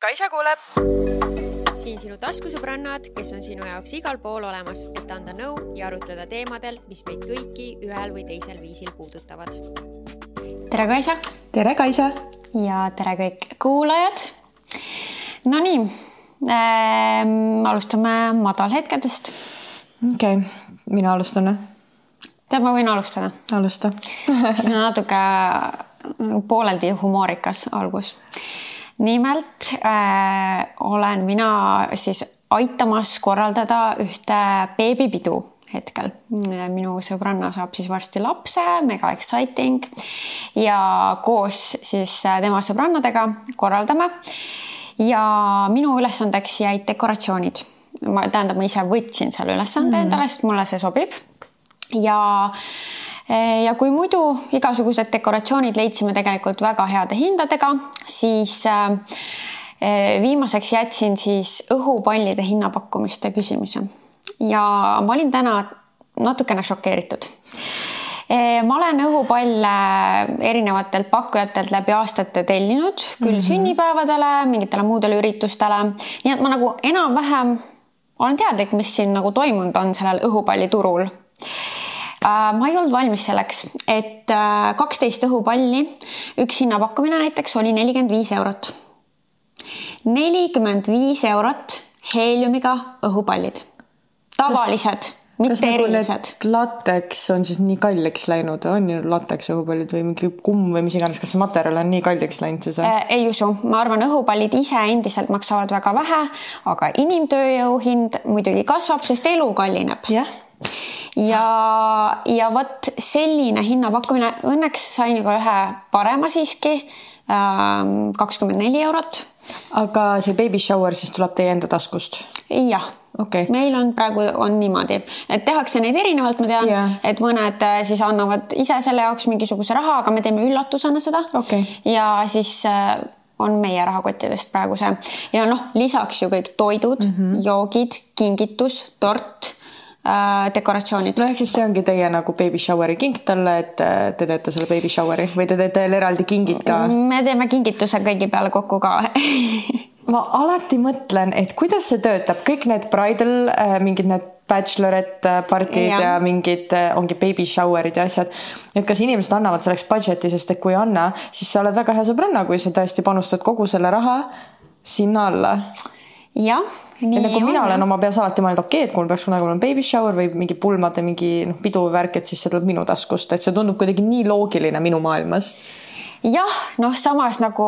Kaisa kuuleb. siin sinu taskusõbrannad, kes on sinu jaoks igal pool olemas, et anda nõu ja arutleda teemadel, mis meid kõiki ühel või teisel viisil puudutavad. tere, Kaisa. tere, Kaisa. ja tere kõik kuulajad. Nonii ähm,, alustame madalhetkedest. okei okay., mina alustan või? tead, ma võin alustada. alusta siis on natuke pooleldi humoorikas algus. Nimelt äh, olen mina siis aitamas korraldada ühte beebipidu hetkel. minu sõbranna saab siis varsti lapse, mega exciting. ja koos siis tema sõbrannadega korraldame. ja minu ülesandeks jäid dekoratsioonid. ma, tähendab, ma ise võtsin selle ülesande mm. endale, sest mulle see sobib. ja ja kui muidu igasugused dekoratsioonid leidsime tegelikult väga heade hindadega, siis viimaseks jätsin siis õhupallide hinnapakkumiste küsimise. ja ma olin täna natukene šokeeritud. ma olen õhupalle erinevatelt pakkujatelt läbi aastate tellinud, küll mm -hmm. sünnipäevadele, mingitele muudele üritustele, nii et ma nagu enam-vähem olen teadlik, mis siin nagu toimunud on sellel õhupalliturul ma ei olnud valmis selleks, et kaksteist õhupalli, üks hinnapakkumine näiteks oli nelikümmend viis eurot. nelikümmend viis eurot heeliumiga õhupallid, tavalised mitte nagu erilised. lateks on siis nii kalliks läinud, on ju lateks õhupallid või mingi kumm või mis iganes, kas see materjal on nii kalliks läinud siis äh,? ei usu, ma arvan, õhupallid ise endiselt maksavad väga vähe, aga inimtööjõu hind muidugi kasvab, sest elu kallineb. jah ja, ja vot selline hinnapakkumine, õnneks sain ka ühe parema siiski, kakskümmend neli eurot. aga see baby shower siis tuleb teie enda taskust? jah okay.. meil on praegu on niimoodi, et tehakse neid erinevalt, ma tean yeah., et mõned siis annavad ise selle jaoks mingisuguse raha, aga me teeme üllatusena seda okay.. ja siis on meie rahakottidest praegu see ja noh, lisaks ju kõik toidud mm, -hmm. joogid, kingitus, tort äh, dekoratsioonid. no ehk siis see ongi teie nagu baby shower'i king talle, et äh, te teete selle baby shower'i või te teete veel eraldi kingid ka? me teeme kingituse kõigi peale kokku ka ma alati mõtlen, et kuidas see töötab, kõik need bridal äh, mingid need bachelorette partid ja. ja mingid äh, ongi baby shower'id ja asjad. et kas inimesed annavad selleks budget'i, sest et kui ei anna, siis sa oled väga hea sõbranna, kui sa tõesti panustad kogu selle raha sinna alla. jah nii nagu mina olen oma peas alati mõelnud, okei okay,, et kui mul peaks kunagi olema baby shower või mingi pulmade mingi noh, pidu värk, et siis see tuleb minu taskust, et see tundub kuidagi nii loogiline minu maailmas jah, noh, samas nagu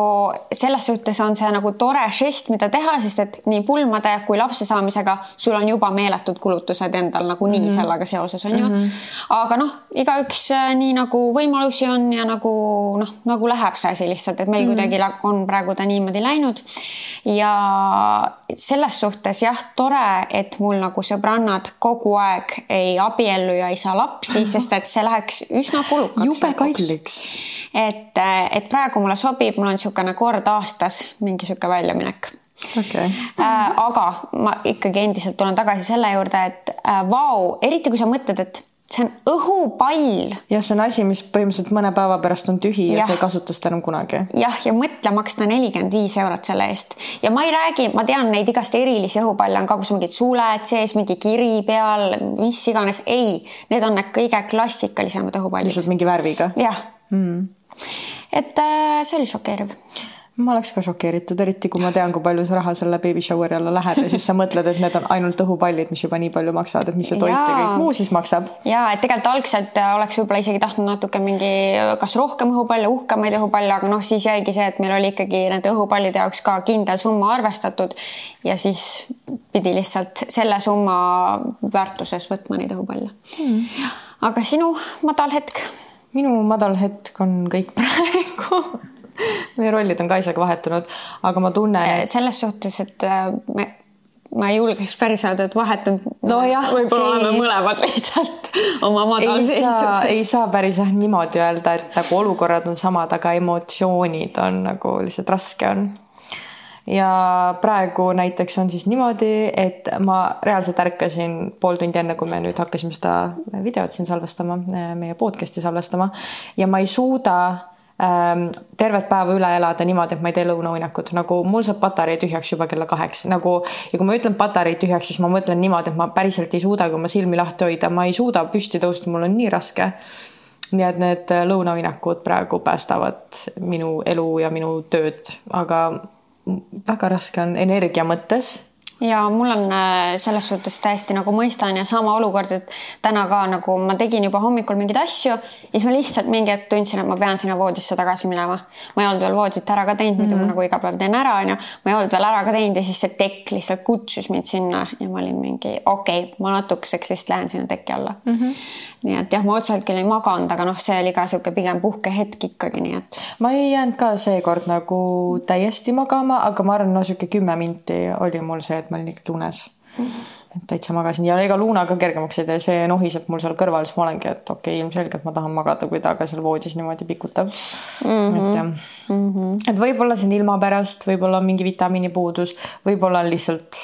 selles suhtes on see nagu tore žest, mida teha, sest et nii pulmade kui lapse saamisega sul on juba meeletud kulutused endal nagunii mm -hmm. sellega seoses on ju mm. -hmm. aga noh, igaüks äh, nii nagu võimalusi on ja nagu noh, nagu läheb see asi lihtsalt, et meil mm -hmm. kuidagi on praegu ta niimoodi läinud. ja selles suhtes jah, tore, et mul nagu sõbrannad kogu aeg ei abiellu ja ei saa lapsi, sest et see läheks üsna kulukaks. jube kalliks. et äh, et praegu mulle sobib, mul on niisugune kord aastas mingi niisugune väljaminek okay.. Äh, aga ma ikkagi endiselt tulen tagasi selle juurde, et äh, vau, eriti kui sa mõtled, et see on õhupall. jah, see on asi, mis põhimõtteliselt mõne päeva pärast on tühi ja, ja sa ei kasuta seda enam kunagi. jah, ja mõtle maksta nelikümmend viis eurot selle eest ja ma ei räägi, ma tean neid igast erilisi õhupalle on ka, kus mingid suled sees, mingi kiri peal, mis iganes, ei, need on need kõige klassikalisemad õhupallid. lihtsalt mingi värviga? jah mm et äh, see oli šokeeriv. Ma oleks ka šokeeritud, eriti kui ma tean, kui palju see raha selle baby shower'i alla läheb ja siis sa mõtled, et need on ainult õhupallid, mis juba nii palju maksavad, et mis see toit ja, ja kõik muu siis maksab. ja et tegelikult algselt äh, oleks võib-olla isegi tahtnud natuke mingi, kas rohkem õhupalle, uhkemaid õhupalle, aga noh, siis jäigi see, et meil oli ikkagi nende õhupallide jaoks ka kindel summa arvestatud ja siis pidi lihtsalt selle summa väärtuses võtma neid õhupalle. Hmm.. aga sinu madal hetk minu madal hetk on kõik praegu meie rollid on Kaisaga vahetunud, aga ma tunnen et.... selles suhtes, et äh, me, ma ei julgeks päris öelda, et vahetunud. nojah, võib-olla okay. oleme mõlemad lihtsalt oma madalseisuses. ei saa päris jah niimoodi öelda, et nagu olukorrad on samad, aga emotsioonid on nagu lihtsalt raske on ja praegu näiteks on siis niimoodi, et ma reaalselt ärkasin pool tundi enne, kui me nüüd hakkasime seda videot siin salvestama, meie podcast'i salvestama. Ja ma ei suuda ähm, tervet päeva üle elada niimoodi, et ma ei tee lõunauinakut, nagu mul saab patarei tühjaks juba kella kaheksa, nagu ja kui ma ütlen patarei tühjaks, siis ma mõtlen niimoodi, et ma päriselt ei suuda, kui ma silmi lahti hoida, ma ei suuda püsti tõusta, mul on nii raske. nii et need lõunauinakud praegu päästavad minu elu ja minu tööd, aga väga raske on energia mõttes ja mul on äh, selles suhtes täiesti nagu mõistan ja sama olukord, et täna ka nagu ma tegin juba hommikul mingeid asju ja siis ma lihtsalt mingi hetk tundsin, et ma pean sinna voodisse tagasi minema. ma ei olnud veel voodit ära ka teinud, muidu mm -hmm. ma mhm. nagu iga päev teen ära, onju. ma ei olnud veel ära ka teinud ja siis see tekk lihtsalt kutsus mind sinna ja ma olin mingi okei okay,, ma natukeseks vist lähen sinna teki alla mm. -hmm nii et jah, ma otseselt küll ei maganud, aga noh, see oli ka sihuke pigem puhkehetk ikkagi, nii et. ma ei jäänud ka seekord nagu täiesti magama, aga ma arvan, no sihuke kümme minti oli mul see, et ma olin ikkagi unes mm. -hmm et täitsa magasin ja ega Luuna ka kergemaks ei tee, see nohiseb mul seal kõrval, siis ma olengi, et okei okay,, ilmselgelt ma tahan magada, kui ta ka seal voodis niimoodi pikutab mm. -hmm. et jah mm, -hmm. et võib-olla see on ilma pärast, võib-olla on mingi vitamiinipuudus, võib-olla on lihtsalt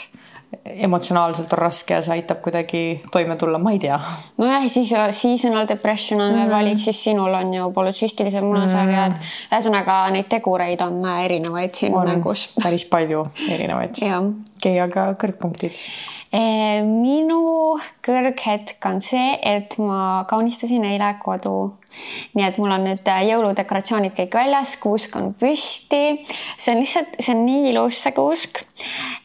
emotsionaalselt on raske ja see aitab kuidagi toime tulla, ma ei tea. nojah, siis seasonal depression on veel mm. valik, siis sinul on ju polütsüstilised munasarjad mm.. ühesõnaga neid tegureid on erinevaid siin on mängus. päris palju erinevaid. okei aga kõrgpunktid? minu kõrghetk on see, et ma kaunistasin eile kodu nii et mul on nüüd äh, jõuludekoratsioonid kõik väljas, kuusk on püsti. see on lihtsalt, see on nii ilus, see kuusk.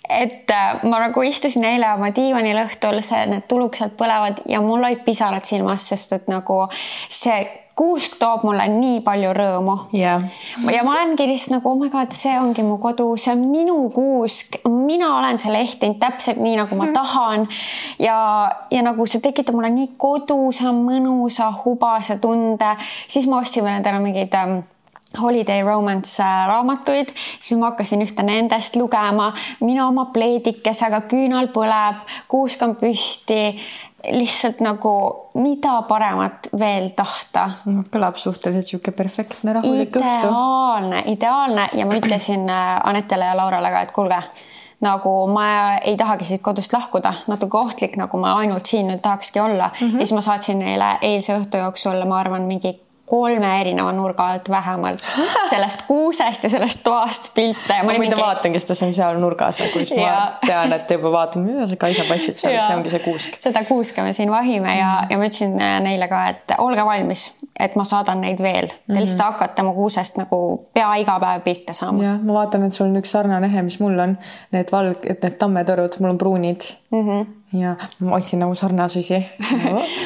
Et äh, ma nagu istusin eile oma diivanil õhtul, see, need tulukesed põlevad ja mul olid pisarad silmas, sest et nagu see kuusk toob mulle nii palju rõõmu. Yeah.. ja ma olengi lihtsalt nagu, oh my god, see ongi mu kodu, see on minu kuusk, mina olen selle ehtinud täpselt nii, nagu ma tahan. ja, ja nagu see tekitab mulle nii kodusa, mõnusa, hubase tunde, siis ma ostsin veel endale mingeid ähm, Holiday Romance äh, raamatuid, siis ma hakkasin ühte nendest lugema, mina oma pleedikesega, küünal põleb, kuusk on püsti lihtsalt nagu mida paremat veel tahta. kõlab suhteliselt sihuke perfektne rahulik õhtu. ideaalne, ideaalne ja ma ütlesin äh, Anetele ja Laurale ka, et kuulge, nagu ma ei tahagi siit kodust lahkuda, natuke ohtlik, nagu ma ainult siin nüüd tahakski olla mm. -hmm. ja siis ma saatsin neile eilse õhtu jooksul, ma arvan, mingi kolme erineva nurga alt vähemalt sellest kuusest ja sellest toast pilte. ma muide mingi... vaatangi, sest see on seal nurgas, kus ma ja. tean, et juba vaatate, mida see Kaisa passib seal, see ongi see kuusk. seda kuuske me siin vahime ja, ja ma ütlesin neile ka, et olge valmis, et ma saadan neid veel. Te mm -hmm. lihtsalt hakkate mu kuusest nagu pea iga päev pilte saama. jah, ma vaatan, et sul on üks sarnane ehe, mis mul on, need valg-, need tammetõrud, mul on pruunid mm. -hmm ja ma otsin nagu sarnasusi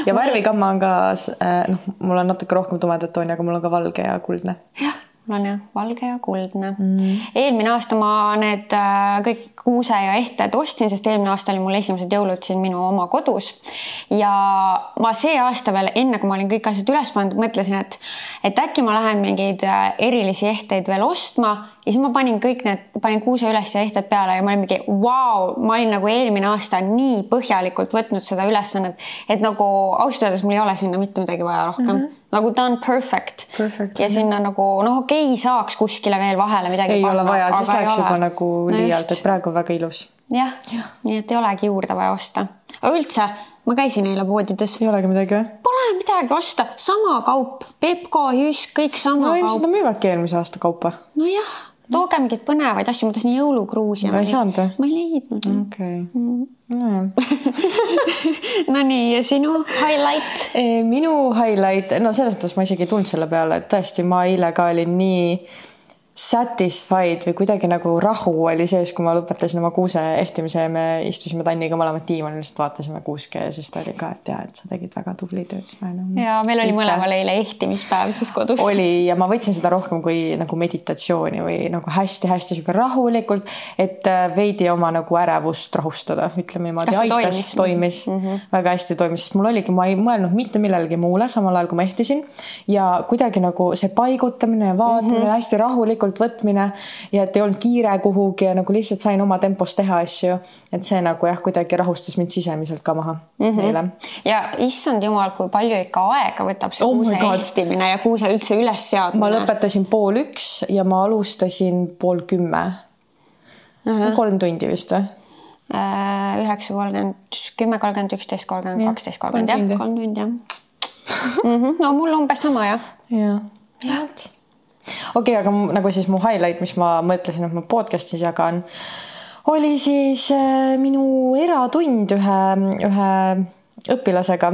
ja värvigamma on ka äh, noh, mul on natuke rohkem tumedat tooni, aga mul on ka valge ja kuldne. jah, mul on jah valge ja kuldne. Mm.. eelmine aasta ma need äh, kõik kuuse ja ehted ostsin, sest eelmine aasta oli mul esimesed jõulud siin minu oma kodus. ja ma see aasta veel, enne kui ma olin kõik asjad üles pannud, mõtlesin, et, et äkki ma lähen mingeid äh, erilisi ehteid veel ostma ja siis ma panin kõik need, panin kuuse üles ja ehted peale ja ma olin mingi vau wow,, ma olin nagu eelmine aasta nii põhjalikult võtnud seda ülesannet, et nagu ausalt öeldes mul ei ole sinna mitte midagi vaja rohkem mm. -hmm nagu ta on perfect, perfect ja sinna nagu noh, okei okay,, saaks kuskile veel vahele midagi ei panna. ole vaja, siis läheks juba nagu liialt no, et praegu on väga ilus. jah ja., nii et ei olegi juurde vaja osta. aga üldse, ma käisin eile poodides. ei olegi midagi või? Pole midagi osta, sama kaup, Pepko, Jysk, kõik sama no, kaup. no ilmselt nad müüvadki eelmise aasta kaupa. nojah tooge mingeid põnevaid asju, ma tahtsin jõulukruusi. ei saanud või? ma ei leidnud. okei. Mm. Nonii, ja sinu highlight? minu highlight, no selles mõttes ma isegi ei tulnud selle peale, et tõesti, ma eile ka olin nii satisfied või kuidagi nagu rahu oli sees, kui ma lõpetasin oma kuuse ehtimise ja me istusime Tanniga mõlemad diivanil, lihtsalt vaatasime kuuske ja siis ta oli ka, et ja, et sa tegid väga tubli tööd. ja meil oli mõlemal eile ehtimispäev siis kodus. oli ja ma võtsin seda rohkem kui nagu meditatsiooni või nagu hästi-hästi sihuke rahulikult, et äh, veidi oma nagu ärevust rahustada, ütleme niimoodi. aitas, toimis mm, -hmm. väga hästi toimis, sest mul oligi, ma ei mõelnud mitte millelegi muule samal ajal, kui ma ehtisin ja kuidagi nagu see paigutamine ja vaatamine mm -hmm. hästi rahulikult rahulikult võtmine ja et ei olnud kiire kuhugi ja nagu lihtsalt sain oma tempos teha asju. et see nagu jah, kuidagi rahustas mind sisemiselt ka maha mm -hmm. eile. ja issand jumal, kui palju ikka aega võtab see oh kuuse ehtimine ja kuuse üldse üles seadmine. ma lõpetasin pool üks ja ma alustasin pool kümme uh. -huh. kolm tundi vist või? Äh, üheksa kolmkümmend, kümme kolmkümmend, üksteist kolmkümmend, kaksteist kolmkümmend jah, kolm tundi jah. Mhm. no mul umbes sama jah. jah, jah okei okay,, aga nagu siis mu highlight, mis ma mõtlesin, et ma podcast'is jagan, oli siis äh, minu eratund ühe, ühe õpilasega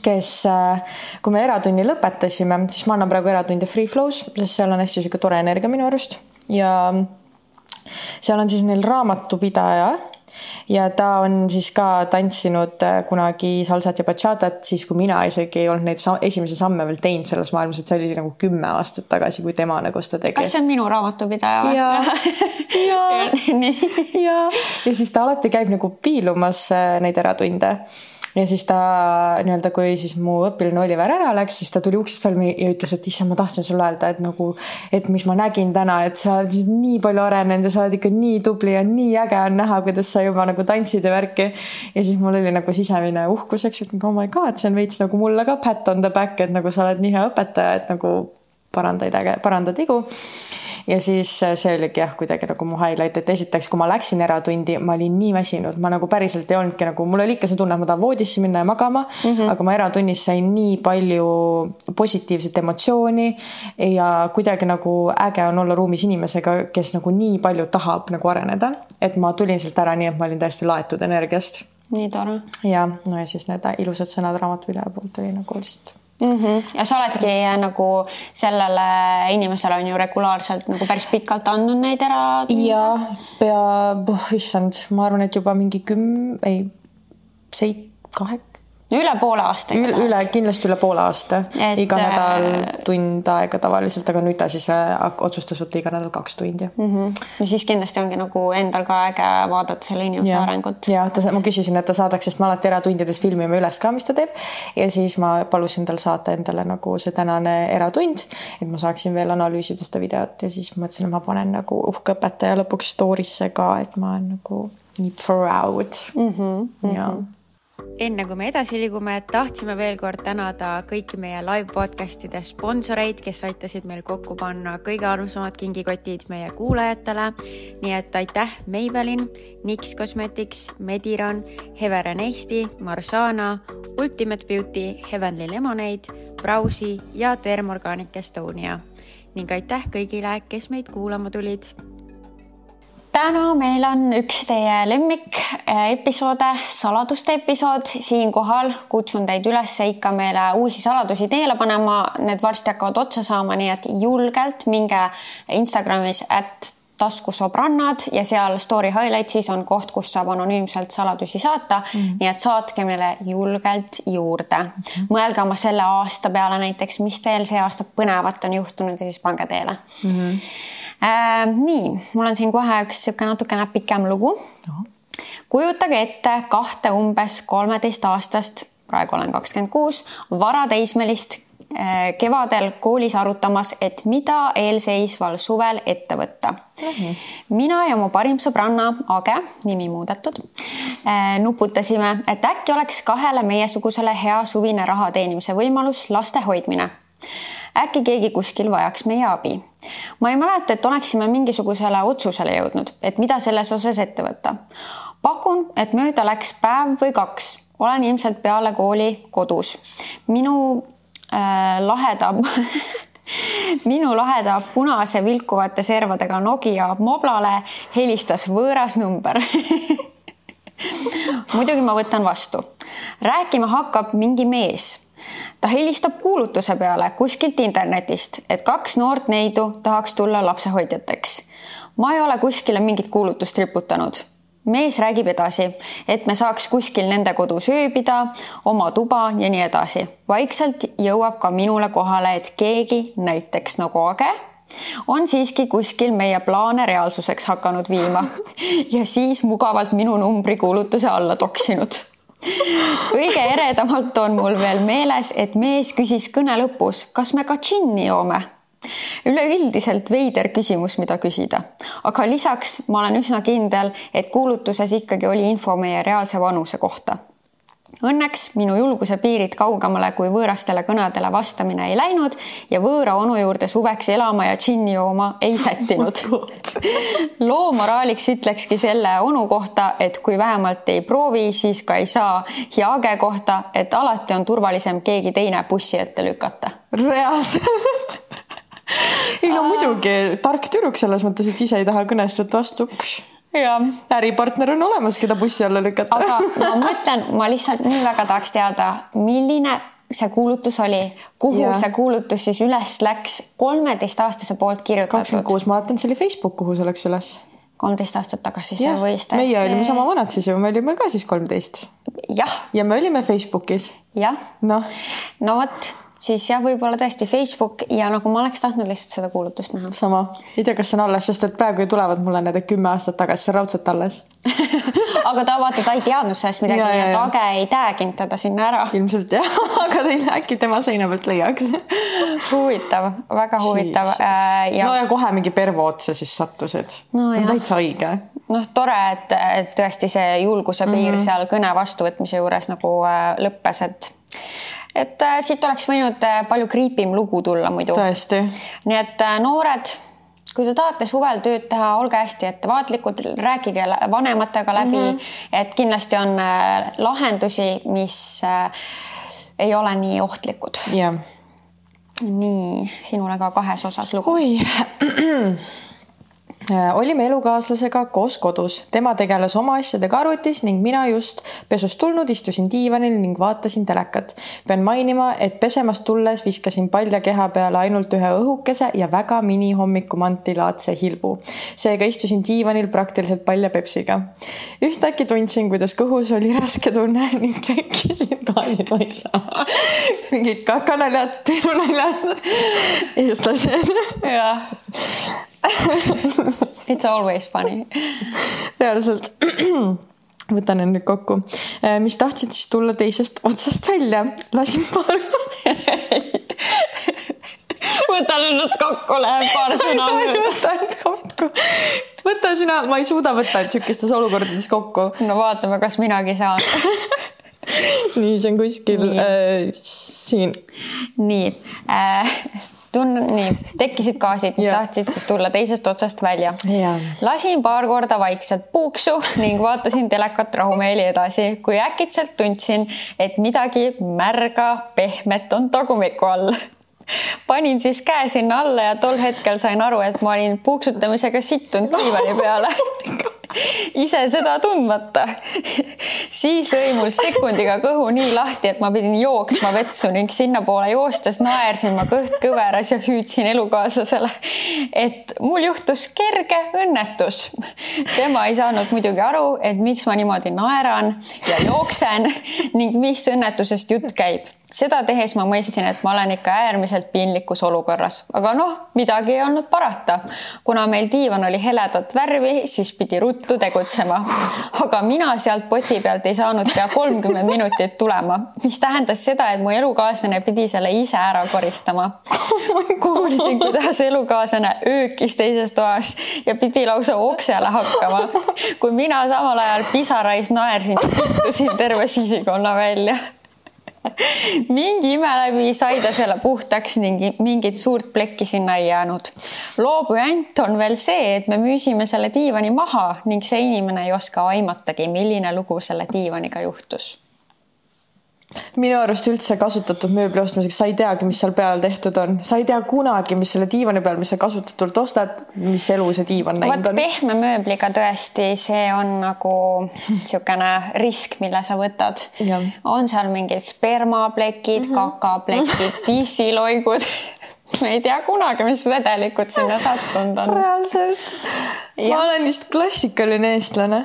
kes, äh, kui me eratunni lõpetasime, siis ma annan praegu eratundi Free Flow's, sest seal on hästi sihuke tore energia minu arust. Ja seal on siis neil raamatupidaja ja ta on siis ka tantsinud äh, kunagi salsat ja bachatat, siis kui mina isegi ei olnud neid esimesi samme veel teinud selles maailmas, et see oli nagu kümme aastat tagasi, kui tema nagu seda tegi. kas see on minu raamatupidaja või? ja, ja, ja, ja siis ta alati käib nagu piilumas äh, neid eratunde ja siis ta nii-öelda, kui siis mu õpilane Oliver ära läks, siis ta tuli uksest välja ja ütles, et issand, ma tahtsin sulle öelda, et nagu, et mis ma nägin täna, et sa oled nii palju arenenud ja sa oled ikka nii tubli ja nii äge on näha, kuidas sa juba nagu tantsid ja värki. ja siis mul oli nagu sisemine uhkus, eks ju, et oh my god, see on veits nagu mulle ka pat on the back, et nagu sa oled nii hea õpetaja, et nagu parandad äge, parandad vigu ja siis äh, see oligi jah, kuidagi nagu mu highlight, et esiteks, kui ma läksin eratundi, ma olin nii väsinud, ma nagu päriselt ei olnudki nagu, mul oli ikka see tunne, et ma tahan voodisse minna ja magama mm, -hmm. aga ma eratunnis sain nii palju positiivset emotsiooni ja kuidagi nagu äge on olla ruumis inimesega, kes nagu nii palju tahab nagu areneda, et ma tulin sealt ära nii, et ma olin täiesti laetud energiast. nii tore. ja, no ja siis need ilusad sõnad raamatupidaja poolt oli nagu lihtsalt mm. -hmm. ja sa oledki äh, nagu sellele inimesele on ju regulaarselt nagu päris pikalt andnud neid ära. ja pea, issand, ma arvan, et juba mingi küm-, ei, seit-, kahek-, üle poole aasta. üle, üle, kindlasti üle poole aasta. iga nädal äh, tund aega tavaliselt, aga nüüd ta siis äh, otsustas võtta iga nädal kaks tundi mm. -hmm. no siis kindlasti ongi nagu endal ka äge vaadata selle inimese ja. arengut. ja ta, ma küsisin, et ta saadaks, sest me alati eratundides filmime üles ka, mis ta teeb. ja siis ma palusin tal saata endale nagu see tänane eratund, et ma saaksin veel analüüsida seda videot ja siis mõtlesin, et ma panen nagu uhke õpetaja lõpuks story'sse ka, et ma olen nagu nii proud mm. -hmm, ja mm -hmm enne kui me edasi liigume, tahtsime veel kord tänada kõiki meie live podcast'ide sponsoreid, kes aitasid meil kokku panna kõige armsamad kingikotid meie kuulajatele. nii et aitäh, Maybelline, Nix Cosmetics, Mediron, Heveren Eesti, Marsana, Ultimate Beauty, Heavenly Lemonade, Browsi ja Thermorganic Estonia ning aitäh kõigile, kes meid kuulama tulid täna meil on üks teie lemmik äh, episoode, saladuste episood. siinkohal kutsun teid üles ikka meile uusi saladusi teele panema, need varsti hakkavad otsa saama, nii et julgelt minge Instagramis, et taskusobrannad ja seal story highlights'is on koht, kus saab anonüümselt saladusi saata mm. -hmm. nii et saatke meile julgelt juurde mm. -hmm. mõelge oma selle aasta peale näiteks, mis teil see aasta põnevat on juhtunud ja siis pange teele mm. -hmm. Nii, mul on siin kohe üks niisugune natukene pikem lugu. kujutage ette kahte umbes kolmeteistaastast, praegu olen kakskümmend kuus, varateismelist äh, kevadel koolis arutamas, et mida eelseisval suvel ette võtta mm. -hmm. mina ja mu parim sõbranna Age, nimi muudetud, äh, nuputasime, et äkki oleks kahele meiesugusele hea suvine raha teenimise võimalus laste hoidmine äkki keegi kuskil vajaks meie abi. ma ei mäleta, et oleksime mingisugusele otsusele jõudnud, et mida selles osas ette võtta. pakun, et mööda läks päev või kaks, olen ilmselt peale kooli kodus. minu äh, laheda minu laheda punase vilkuvate servadega Nokia moblale helistas võõras number muidugi ma võtan vastu. rääkima hakkab mingi mees ta helistab kuulutuse peale kuskilt internetist, et kaks noort neidu tahaks tulla lapsehoidjateks. ma ei ole kuskile mingit kuulutust riputanud. mees räägib edasi, et me saaks kuskil nende kodus ööbida, oma tuba ja nii edasi. vaikselt jõuab ka minule kohale, et keegi, näiteks nagu Age, on siiski kuskil meie plaane reaalsuseks hakanud viima ja siis mugavalt minu numbri kuulutuse alla toksinud kõige eredamalt on mul veel meeles, et mees küsis kõne lõpus, kas me ka džinni joome? Üleüldiselt veider küsimus, mida küsida, aga lisaks ma olen üsna kindel, et kuulutuses ikkagi oli info meie reaalse vanuse kohta Õnneks minu julguse piirid kaugemale kui võõrastele kõnedele vastamine ei läinud ja võõra onu juurde suveks elama ja džinni jooma ei sättinud. Oh loo moraaliks ütlekski selle onu kohta, et kui vähemalt ei proovi, siis ka ei saa. Ja Age kohta, et alati on turvalisem keegi teine bussi ette lükata. reaalselt. Ei no muidugi, tark tüdruk selles mõttes, et ise ei taha kõnest võtta vastu. Jah äripartner on olemas, keda bussi alla lükata. aga ma mõtlen, ma lihtsalt nii väga tahaks teada, milline see kuulutus oli, kuhu ja. see kuulutus siis üles läks, kolmeteistaastase poolt kirjutatud. kakskümmend kuus, ma mäletan, see oli Facebook, kuhu see läks üles. kolmteist aastat tagasi, see võis täiesti. meie olime sama vanad siis ju, me olime ka siis kolmteist. jah. ja me olime Facebookis. jah. noh. no vot siis jah, võib-olla tõesti Facebook ja nagu ma oleks tahtnud lihtsalt seda kuulutust näha. sama, ei tea, kas see on alles, sest et praegu ju tulevad mulle need kümme aastat tagasi, raudselt alles aga ta vaata, ta ei teadnud sellest midagi ja, ja, ja Tage ei tag inud teda sinna ära. ilmselt jah, aga teil äkki tema seina pealt leiaks huvitav, väga huvitav. Äh, ja... no ja kohe mingi pervo otsa siis sattusid no,. täitsa õige. noh, tore, et, et tõesti see julguse piir mm -hmm. seal kõne vastuvõtmise juures nagu äh, lõppes, et et äh, siit oleks võinud äh, palju kriipim lugu tulla muidu. tõesti. nii et äh, noored, kui te tahate suvel tööd teha, olge hästi ettevaatlikud, rääkige vanematega läbi mm, -hmm. et kindlasti on äh, lahendusi, mis äh, ei ole nii ohtlikud. jah. nii, sinule ka kahes osas lugu. oi olime elukaaslasega koos kodus, tema tegeles oma asjadega arvutis ning mina just pesust tulnud istusin diivanil ning vaatasin telekat. pean mainima, et pesemast tulles viskasin palja keha peale ainult ühe õhukese ja väga mini hommikumantilaadse hilbu. seega istusin diivanil praktiliselt palja Pepsiga. ühtäkki tundsin, kuidas kõhus oli raske tunne ning tekkisid gaasipoisa. mingid kakanaljad, perunaljad, eestlased. jah It's always funny. reaalselt võtan end nüüd kokku. Äh, mis tahtsid siis tulla teisest otsast välja, lasin paar võtan ennast kokku, läheb paar sõna mööda. võtan kokku. võta sina, ma ei suuda võtta niisugustes olukordades kokku. no vaatame, kas minagi saan nii, see on kuskil äh, siin. nii äh, tunnen, nii, tekkisid gaasid, mis ja. tahtsid siis tulla teisest otsast välja. lasin paar korda vaikselt puuksu ning vaatasin telekat rahumeeli edasi, kui äkitselt tundsin, et midagi märga, pehmet on tagumiku all panin siis käe sinna alla ja tol hetkel sain aru, et ma olin puuksutamisega sittunud diivani peale ise seda tundmata. siis lõi mul sekundiga kõhu nii lahti, et ma pidin jooksma vetsu ning sinnapoole joostes naersin ma kõht kõveras ja hüüdsin elukaaslasele, et mul juhtus kerge õnnetus. tema ei saanud muidugi aru, et miks ma niimoodi naeran ja jooksen ning mis õnnetusest jutt käib seda tehes ma mõistsin, et ma olen ikka äärmiselt piinlikus olukorras, aga noh, midagi ei olnud parata. kuna meil diivan oli heledat värvi, siis pidi ruttu tegutsema. aga mina sealt poti pealt ei saanud pea kolmkümmend minutit tulema, mis tähendas seda, et mu elukaaslane pidi selle ise ära koristama. kuulsin, kuidas elukaaslane öökis teises toas ja pidi lausa oksele hakkama. kui mina samal ajal pisarais naersin ja sittusin terve sisikonna välja mingi ime läbi sai ta selle puhtaks ning mingit suurt plekki sinna ei jäänud. loo puänt on veel see, et me müüsime selle diivani maha ning see inimene ei oska aimatagi, milline lugu selle diivaniga juhtus minu arust üldse kasutatud mööbli ostmiseks, sa ei teagi, mis seal peal tehtud on, sa ei tea kunagi, mis selle diivani peal, mis sa kasutatult ostad, mis elu see diivan näinud on. pehme mööbliga tõesti, see on nagu niisugune risk, mille sa võtad. on seal mingid spermaplekid mm, -hmm. kakaplekid, pissiloigud me ei tea kunagi, mis vedelikud sinna sattunud on. reaalselt. ma olen vist klassikaline eestlane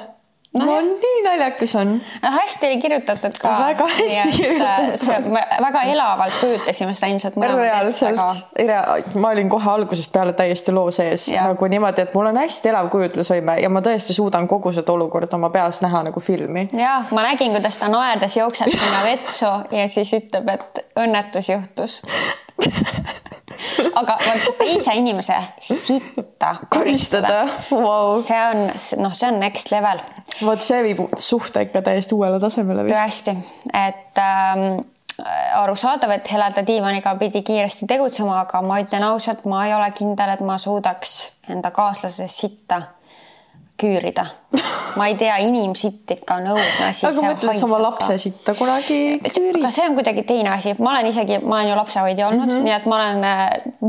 no, no nii naljakas on. hästi oli kirjutatud ka. väga hästi äh, kirjutatud. väga elavalt kujutasime seda ilmselt reaalselt aga..., ma olin kohe algusest peale täiesti loo sees ja. nagu niimoodi, et mul on hästi elav kujutlusvõime ja ma tõesti suudan kogu seda olukorda oma peas näha nagu filmi. ja ma nägin, kuidas ta naerdes jookseb sinna vetsu ja siis ütleb, et õnnetus juhtus aga teise inimese sitta koristada wow., see on noh, see on next level. vot see viib suhte ikka täiesti uuele tasemele vist. tõesti, et ähm, arusaadav, et heleda diivaniga pidi kiiresti tegutsema, aga ma ütlen ausalt, ma ei ole kindel, et ma suudaks enda kaaslase sitta küürida. ma ei tea, inimsitt ikka on õudne asi. aga mõtle, et sa oma lapse sitta kunagi küürid. see on kuidagi teine asi, ma olen isegi, ma olen ju lapsehoidja olnud mm. -hmm. nii et ma olen äh,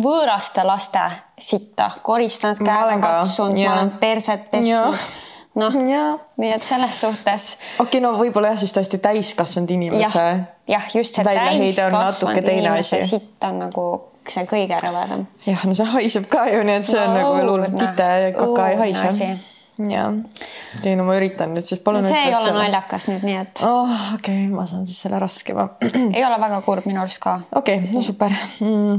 võõraste laste sitta koristanud, käega ka, katsunud, ma olen perset pesnud. noh, nii et selles suhtes okei, no võib-olla jah, siis tõesti täiskasvanud inimese jah, just see on täiskasvanud inimese sitt on nagu see kõige rõvedam. jah, no see haiseb ka ju, nii et see on No nagu veel hullult tite kaka ei haise jah, okei, no ma üritan nüüd siis, palun no see ei ole. naljakas nüüd, nii et oh,. okei okay,, ma saan siis selle raskema. ei ole väga kurb minu arust ka. okei okay,, no super mm..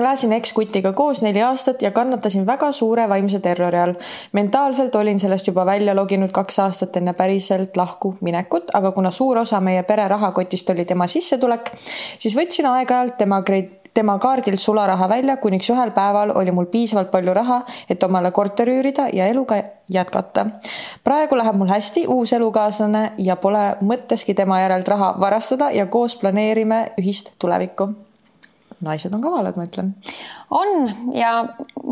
elasin ekskutiga koos neli aastat ja kannatasin väga suure vaimse terrori all. mentaalselt olin sellest juba välja loginud kaks aastat enne päriselt lahku minekut, aga kuna suur osa meie pere rahakotist oli tema sissetulek, siis võtsin aeg-ajalt tema kred- tema kaardilt sularaha välja, kuniks ühel päeval oli mul piisavalt palju raha, et omale korteri üürida ja eluga jätkata. praegu läheb mul hästi, uus elukaaslane ja pole mõtteski tema järelt raha varastada ja koos planeerime ühist tulevikku. naised on kavalad, ma ütlen. on ja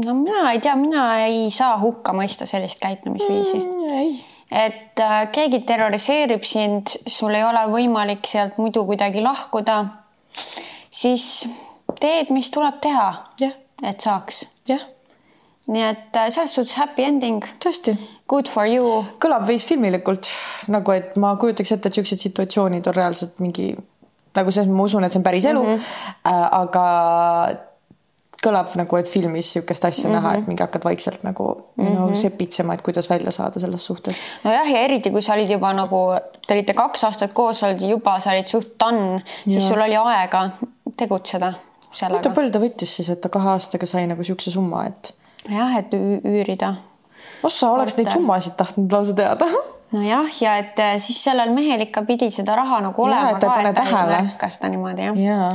no mina ei tea, mina ei saa hukka mõista sellist käitumisviisi ei, et äh, keegi terroriseerib sind, sul ei ole võimalik sealt muidu kuidagi lahkuda, siis teed, mis tuleb teha, jah, et saaks. jah, nii et äh, selles suhtes happy ending, tõesti. good for you. kõlab veits filmilikult nagu, et ma kujutaks ette, et siuksed situatsioonid on reaalselt mingi nagu selles, ma usun, et see on päris elu mm, -hmm. aga kõlab nagu, et filmis sihukest asja mm -hmm. näha, et mingi hakkad vaikselt nagu you know, sepitsema, et kuidas välja saada selles suhtes. nojah, ja eriti kui sa olid juba nagu, te olite kaks aastat koos ja juba sa olid suht done, siis Jaa. sul oli aega tegutseda oota, sellega. palju ta võttis siis, et ta kahe aastaga sai nagu siukse summa, et jah, et üürida ossa oleks neid summasid tahtnud lausa teada. nojah, ja et äh, siis sellel mehel ikka pidi seda raha nagu olema et ta ei pane ta ei tähele. märka seda niimoodi jah. jaa,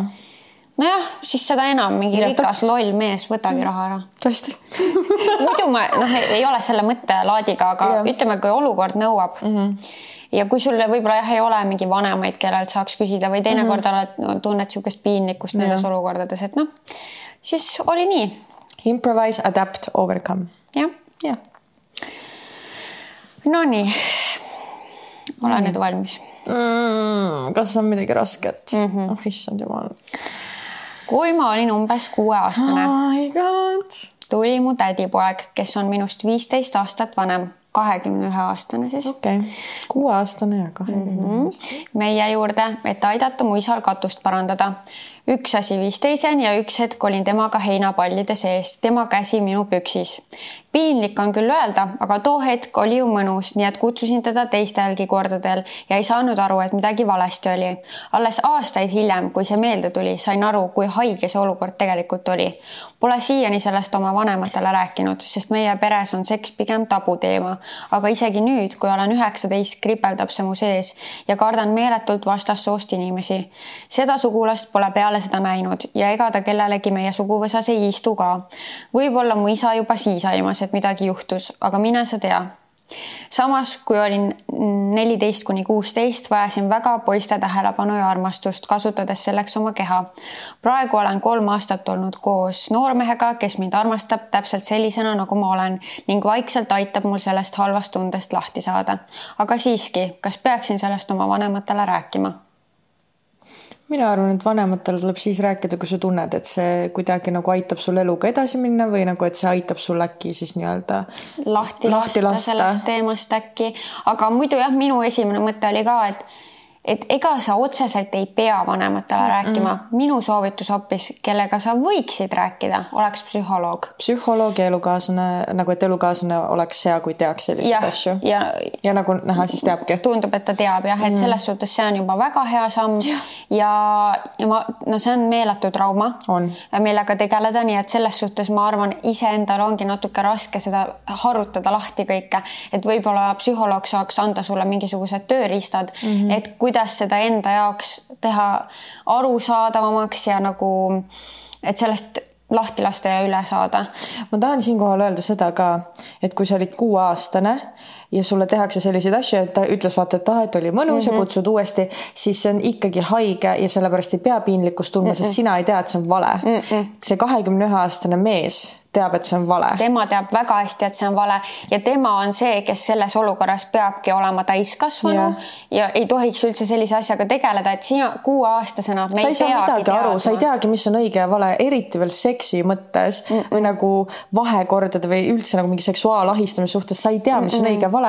nojah, siis seda enam mingi Ja ta- rikas loll mees, võtagi raha ära. tõesti. muidu ma noh, ei ole selle mõttelaadiga, aga Jah. ütleme, kui olukord nõuab mm. -hmm. Ja kui sul võib-olla jah, ei ole mingi vanemaid, kellelt saaks küsida või teinekord mm -hmm. oled no,, tunned niisugust piinlikkust nendes olukordades, et noh, siis oli nii, Improvise, adapt, overcome. jah. jah, Nonii, olen nüüd valmis. mm,. kas on midagi rasket mm? -hmm. oh issand jumal. kui ma olin umbes kuueaastane, god. tuli mu tädipoeg, kes on minust viisteist aastat vanem, kahekümne ühe aastane siis okei okay., kuueaastane ja kahekümne mm -hmm. meie juurde, et aidata mu isal katust parandada. Üks asi viis teiseni ja üks hetk olin temaga heinapallide sees, tema käsi minu püksis. piinlik on küll öelda, aga too hetk oli ju mõnus, nii et kutsusin teda teistelgi kordadel ja ei saanud aru, et midagi valesti oli. alles aastaid hiljem, kui see meelde tuli, sain aru, kui haige see olukord tegelikult oli. Pole siiani sellest oma vanematele rääkinud, sest meie peres on seks pigem tabuteema, aga isegi nüüd, kui olen üheksateist, kripeldab see mu sees ja kardan meeletult vastassoost inimesi. seda sugulast pole peale seda näinud ja ega ta kellelegi meie suguvõsas ei istu ka. võib-olla mu isa juba siis aimas, et midagi juhtus, aga mine sa tea samas, kui olin neliteist kuni kuusteist, vajasin väga poiste tähelepanu ja armastust, kasutades selleks oma keha. praegu olen kolm aastat olnud koos noormehega, kes mind armastab täpselt sellisena, nagu ma olen ning vaikselt aitab mul sellest halvast tundest lahti saada. aga siiski, kas peaksin sellest oma vanematele rääkima? Mina arvan, et vanematele tuleb siis rääkida, kui sa tunned, et see kuidagi nagu aitab sul eluga edasi minna või nagu, et see aitab sul äkki siis nii-öelda lahti, Lahti lasta, lasta. sellest teemast äkki, aga muidu jah, minu esimene mõte oli ka, et et ega sa otseselt ei pea vanematele rääkima, minu soovitus hoopis, kellega sa võiksid rääkida, oleks psühholoog. psühholoog ja elukaaslane nagu, et elukaaslane oleks hea, kui teaks selliseid jah asju, ja ja nagu näha, siis teabki. tundub, et ta teab jah, et selles suhtes see on juba väga hea samm. Ja, ja, ja ma, no see on meeletu trauma. Millega tegeleda, nii et selles suhtes ma arvan, iseendal ongi natuke raske seda harutada lahti kõike, et võib-olla psühholoog saaks anda sulle mingisugused tööriistad mm, -hmm. et kuidas seda enda jaoks teha arusaadavamaks ja nagu, et sellest lahti lasta ja üle saada. ma tahan siinkohal öelda seda ka, et kui sa olid kuueaastane ja sulle tehakse selliseid asju, et ta ütles vaata, et ah, et oli mõnus mm -hmm. ja kutsud uuesti, siis see on ikkagi haige ja sellepärast ei pea piinlikkust tundma mm, -mm. sest sina ei tea, et see on vale mm. -mm. see kahekümne ühe aastane mees teab, et see on vale. tema teab väga hästi, et see on vale ja tema on see, kes selles olukorras peabki olema täiskasvanu ja, ja ei tohiks üldse sellise asjaga tegeleda, et sina kuueaastasena. sa ei saa midagi teadma. aru, sa ei teagi, mis on õige ja vale, eriti veel seksi mõttes mm -mm. või nagu vahekordade või üldse nagu mingi seksuaalahistamise suhtes, sa ei tea, mis on mm -mm. õige ja vale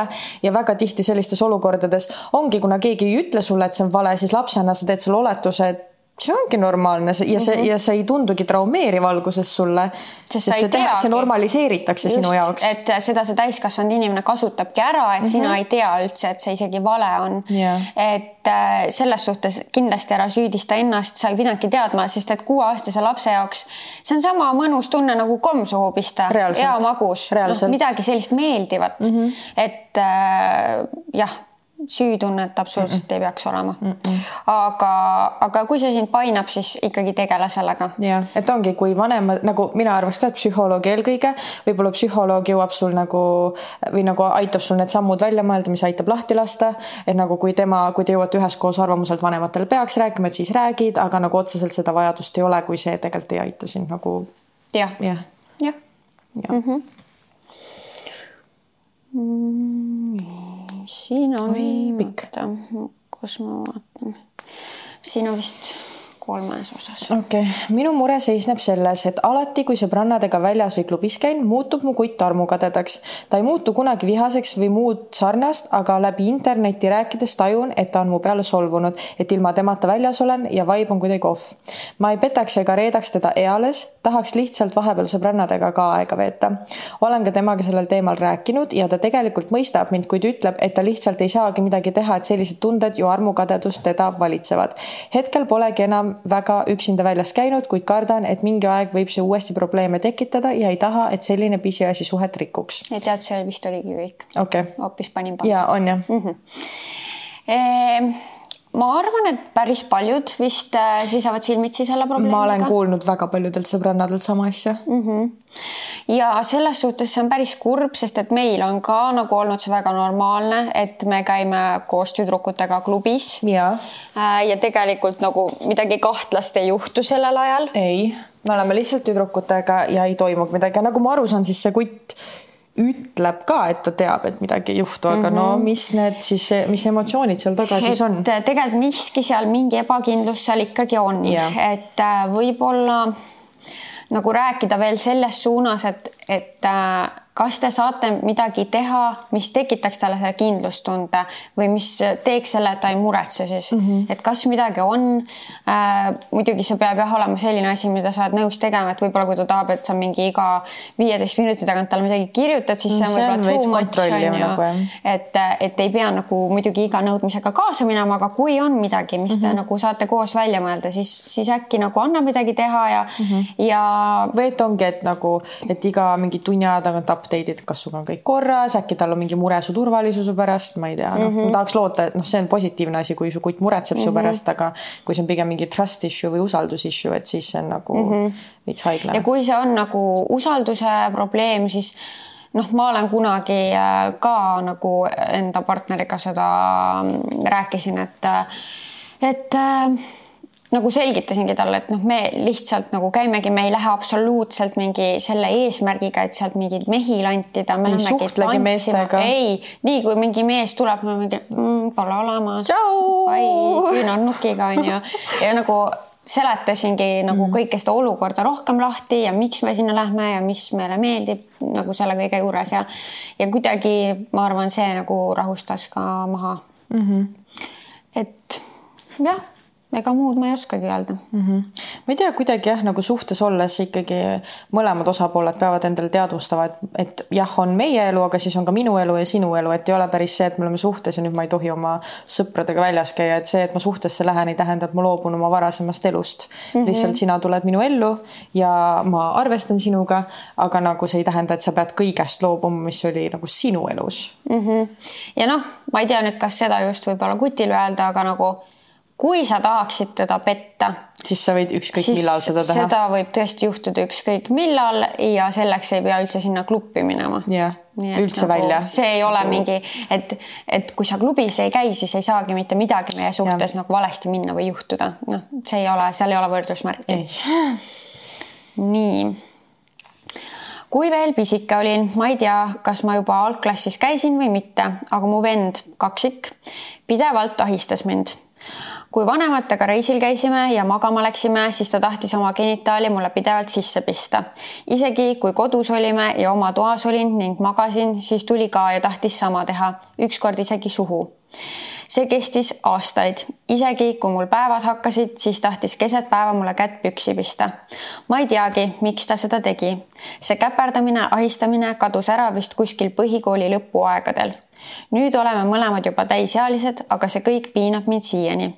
ja väga tihti sellistes olukordades ongi, kuna keegi ei ütle sulle, et see on vale, siis lapsena sa teed selle oletuse, et see ongi normaalne. Ja see mm, -hmm. ja see ei tundugi traumeeriv alguses sulle, sest, sest see, teha, see normaliseeritakse Just, sinu jaoks. et seda see täiskasvanud inimene kasutabki ära, et mm -hmm. sina ei tea üldse, et see isegi vale on. Yeah.. et äh, selles suhtes kindlasti ära süüdista ennast, sa ei pidanudki teadma, sest et kuueaastase lapse jaoks see on sama mõnus tunne nagu komm suhu pista, hea magus, noh midagi sellist meeldivat. Mm, -hmm. et äh, jah süütunnet absoluutselt mm -mm. ei peaks olema mm. -mm. aga, aga kui see sind painab, siis ikkagi tegele sellega. jah, et ongi, kui vanemad nagu mina arvaks ka, et psühholoog eelkõige, võib-olla psühholoog jõuab sul nagu või nagu aitab sul need sammud välja mõelda, mis aitab lahti lasta. et nagu kui tema, kui te jõuate üheskoos arvamuselt vanematele peaks rääkima, et siis räägid, aga nagu otseselt seda vajadust ei ole, kui see tegelikult ei aita sind nagu. jah, jah, jah. Siin on, kus ma vaatan, siin on vist kolmes osas. okei okay., minu mure seisneb selles, et alati, kui sõbrannadega väljas või klubis käin, muutub mu kutt armukadedaks. ta ei muutu kunagi vihaseks või muud sarnast, aga läbi interneti rääkides tajun, et ta on mu peale solvunud, et ilma temata väljas olen ja vibe on kuidagi off. ma ei petaks ega reedaks teda eales, tahaks lihtsalt vahepeal sõbrannadega ka aega veeta. olen ka temaga sellel teemal rääkinud ja ta tegelikult mõistab mind, kuid ütleb, et ta lihtsalt ei saagi midagi teha, et sellised tunded ju armukadedust teda valitsevad. hetkel polegi enam väga üksinda väljas käinud, kuid kardan, et mingi aeg võib see uuesti probleeme tekitada ja ei taha, et selline pisiasi suhet rikuks. ja tead, see vist oligi kõik okay.. hoopis panin ja on jah mm. -hmm. E ma arvan, et päris paljud vist äh, seisavad silmitsi selle probleemiga. ma olen kuulnud väga paljudelt sõbrannadelt sama asja mm. -hmm. ja selles suhtes see on päris kurb, sest et meil on ka nagu olnud see väga normaalne, et me käime koos tüdrukutega klubis. ja, äh, ja tegelikult nagu midagi kahtlast ei juhtu sellel ajal. ei, me oleme lihtsalt tüdrukutega ja ei toimugi midagi ja nagu ma aru saan, siis see kutt ütleb ka, et ta teab, et midagi ei juhtu, aga mm -hmm. no mhm. mis need siis, mis emotsioonid seal taga et siis on? tegelikult miski seal, mingi ebakindlus seal ikkagi on yeah., et äh, võib-olla nagu rääkida veel selles suunas, et, et äh, kas te saate midagi teha, mis tekitaks talle selle kindlustunde või mis teeks selle, et ta ei muretse siis mm, -hmm. et kas midagi on äh,. muidugi see peab jah olema selline asi, mida sa oled nõus tegema, et võib-olla kui ta tahab, et sa mingi iga viieteist minuti tagant talle midagi kirjutad, siis see on võib-olla too much on ju nagu,. et, et ei pea nagu muidugi iga nõudmisega kaasa minema, aga kui on midagi, mis te mm -hmm. nagu saate koos välja mõelda, siis, siis äkki nagu annab midagi teha ja mm, -hmm. ja. või et ongi, et nagu, et iga mingi tunni aja tagant update'id, kas sinuga on kõik korras, äkki tal on mingi mure su turvalisuse pärast, ma ei tea, noh mm -hmm., ma tahaks loota, et noh, see on positiivne asi, kui su kutt muretseb mm -hmm. su mhm. pärast, aga kui see on pigem mingi trust issue või usaldus issue, et siis see on nagu mm -hmm. veits haiglane. ja kui see on nagu usalduse probleem, siis noh, ma olen kunagi äh, ka nagu enda partneriga seda mm, rääkisin, et, äh, et äh, nagu selgitasingi talle, et noh, me lihtsalt nagu käimegi, me ei lähe absoluutselt mingi selle eesmärgiga, et sealt mingeid mehi lantida. ei suhtlegi meestega. ei, nii kui mingi mees tuleb, ma mingi mm, pole olemas. küünarnukiga onju ja nagu seletasingi nagu mm. kõike seda olukorda rohkem lahti ja miks me sinna lähme ja mis meile meeldib nagu selle kõige juures ja ja kuidagi ma arvan, see nagu rahustas ka maha mm. -hmm. et jah ega muud ma ei oskagi öelda mm. -hmm. ma ei tea, kuidagi jah, nagu suhtes olles ikkagi mõlemad osapooled peavad endale teadvustama, et, et jah, on meie elu, aga siis on ka minu elu ja sinu elu, et ei ole päris see, et me oleme suhtes ja nüüd ma ei tohi oma sõpradega väljas käia, et see, et ma suhtesse lähen, ei tähenda, et ma loobun oma varasemast elust mm. -hmm. lihtsalt sina tuled minu ellu ja ma arvestan sinuga, aga nagu see ei tähenda, et sa pead kõigest loobuma, mis oli nagu sinu elus mm. -hmm. ja noh, ma ei tea nüüd, kas seda just võib-olla kutile öelda, aga nagu kui sa tahaksid teda petta, siis sa võid ükskõik millal seda teha. seda võib tõesti juhtuda ükskõik millal ja selleks ei pea üldse sinna klubi minema. jah, üldse nagu, välja. see ei ole mingi, et, et kui sa klubis ei käi, siis ei saagi mitte midagi meie suhtes ja. nagu valesti minna või juhtuda. noh, see ei ole, seal ei ole võrdusmärki. nii kui veel pisike olin, ma ei tea, kas ma juba algklassis käisin või mitte, aga mu vend, kaksik, pidevalt ahistas mind kui vanematega reisil käisime ja magama läksime, siis ta tahtis oma genitaali mulle pidevalt sisse pista. isegi kui kodus olime ja oma toas olin ning magasin, siis tuli ka ja tahtis sama teha, ükskord isegi suhu see kestis aastaid, isegi kui mul päevad hakkasid, siis tahtis keset päeva mulle kätt püksi pista. ma ei teagi, miks ta seda tegi. see käperdamine, ahistamine kadus ära vist kuskil põhikooli lõpuaegadel nüüd oleme mõlemad juba täisealised, aga see kõik piinab mind siiani.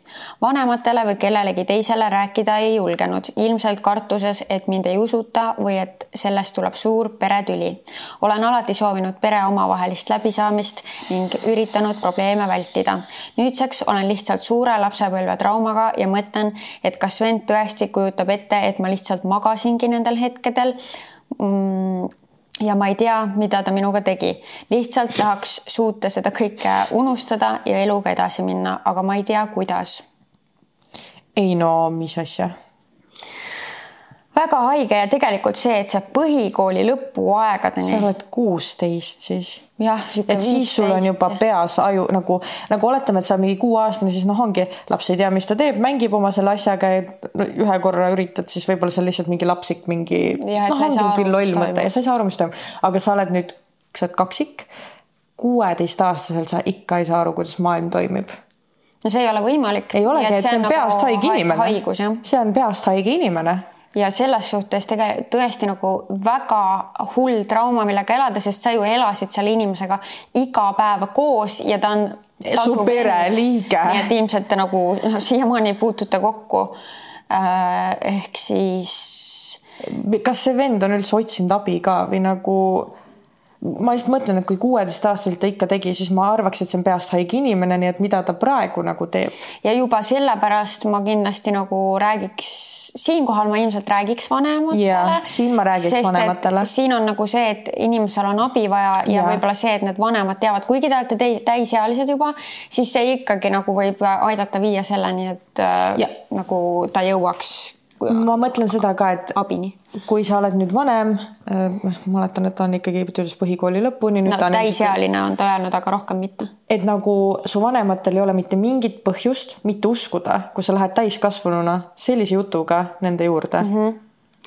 vanematele või kellelegi teisele rääkida ei julgenud, ilmselt kartuses, et mind ei usuta või et sellest tuleb suur peretüli. olen alati soovinud pere omavahelist läbisaamist ning üritanud probleeme vältida. nüüdseks olen lihtsalt suure lapsepõlve traumaga ja mõtlen, et kas vend tõesti kujutab ette, et ma lihtsalt magasingi nendel hetkedel mm ja ma ei tea, mida ta minuga tegi. lihtsalt tahaks suuta seda kõike unustada ja eluga edasi minna, aga ma ei tea, kuidas. ei no mis asja väga haige ja tegelikult see, et sa põhikooli lõpuaegadeni. sa oled kuusteist siis. jah. et siis sul on juba peas aju nagu, nagu oletame, et sa mingi kuueaastane, siis noh, ongi laps ei tea, mis ta teeb, mängib oma selle asjaga ja no, ühe korra üritad, siis võib-olla see on lihtsalt mingi lapsik, mingi noh, ongi mingi loll mõte ja sa ei saa aru, mis toimub, aga sa oled nüüd, sa oled kaksik, kuueteistaastaselt sa ikka ei saa aru, kuidas maailm toimib no see ei ole võimalik. ei olegi, et see on peast nagu haige inimene. see on peast haige inimene ja selles suhtes tegelikult tõesti nagu väga hull trauma, millega elada, sest sa ju elasid selle inimesega iga päev koos ja ta on. su pereliige. nii et ilmselt te nagu noh, siiamaani puutute kokku. Äh, ehk siis. kas see vend on üldse otsinud abi ka või nagu ma lihtsalt mõtlen, et kui kuueteistaastaselt ta ikka tegi, siis ma arvaks, et see on peast haige inimene, nii et mida ta praegu nagu teeb. ja juba sellepärast ma kindlasti nagu räägiks, siinkohal ma ilmselt räägiks vanematele. siin ma räägiks vanematele. siin on nagu see, et inimesel on abi vaja ja, ja võib-olla see, et need vanemad teavad, kuigi te olete täisealised juba, siis see ikkagi nagu võib aidata viia selleni, et äh, ja. nagu ta jõuaks ma mõtlen seda ka, et abini. kui sa oled nüüd vanem äh,, ma mäletan, et ta on ikkagi töötas põhikooli lõpuni. no täisealine on ta öelnud, aga rohkem mitte. et nagu su vanematel ei ole mitte mingit põhjust mitte uskuda, kui sa lähed täiskasvanuna sellise jutuga nende juurde mm. -hmm.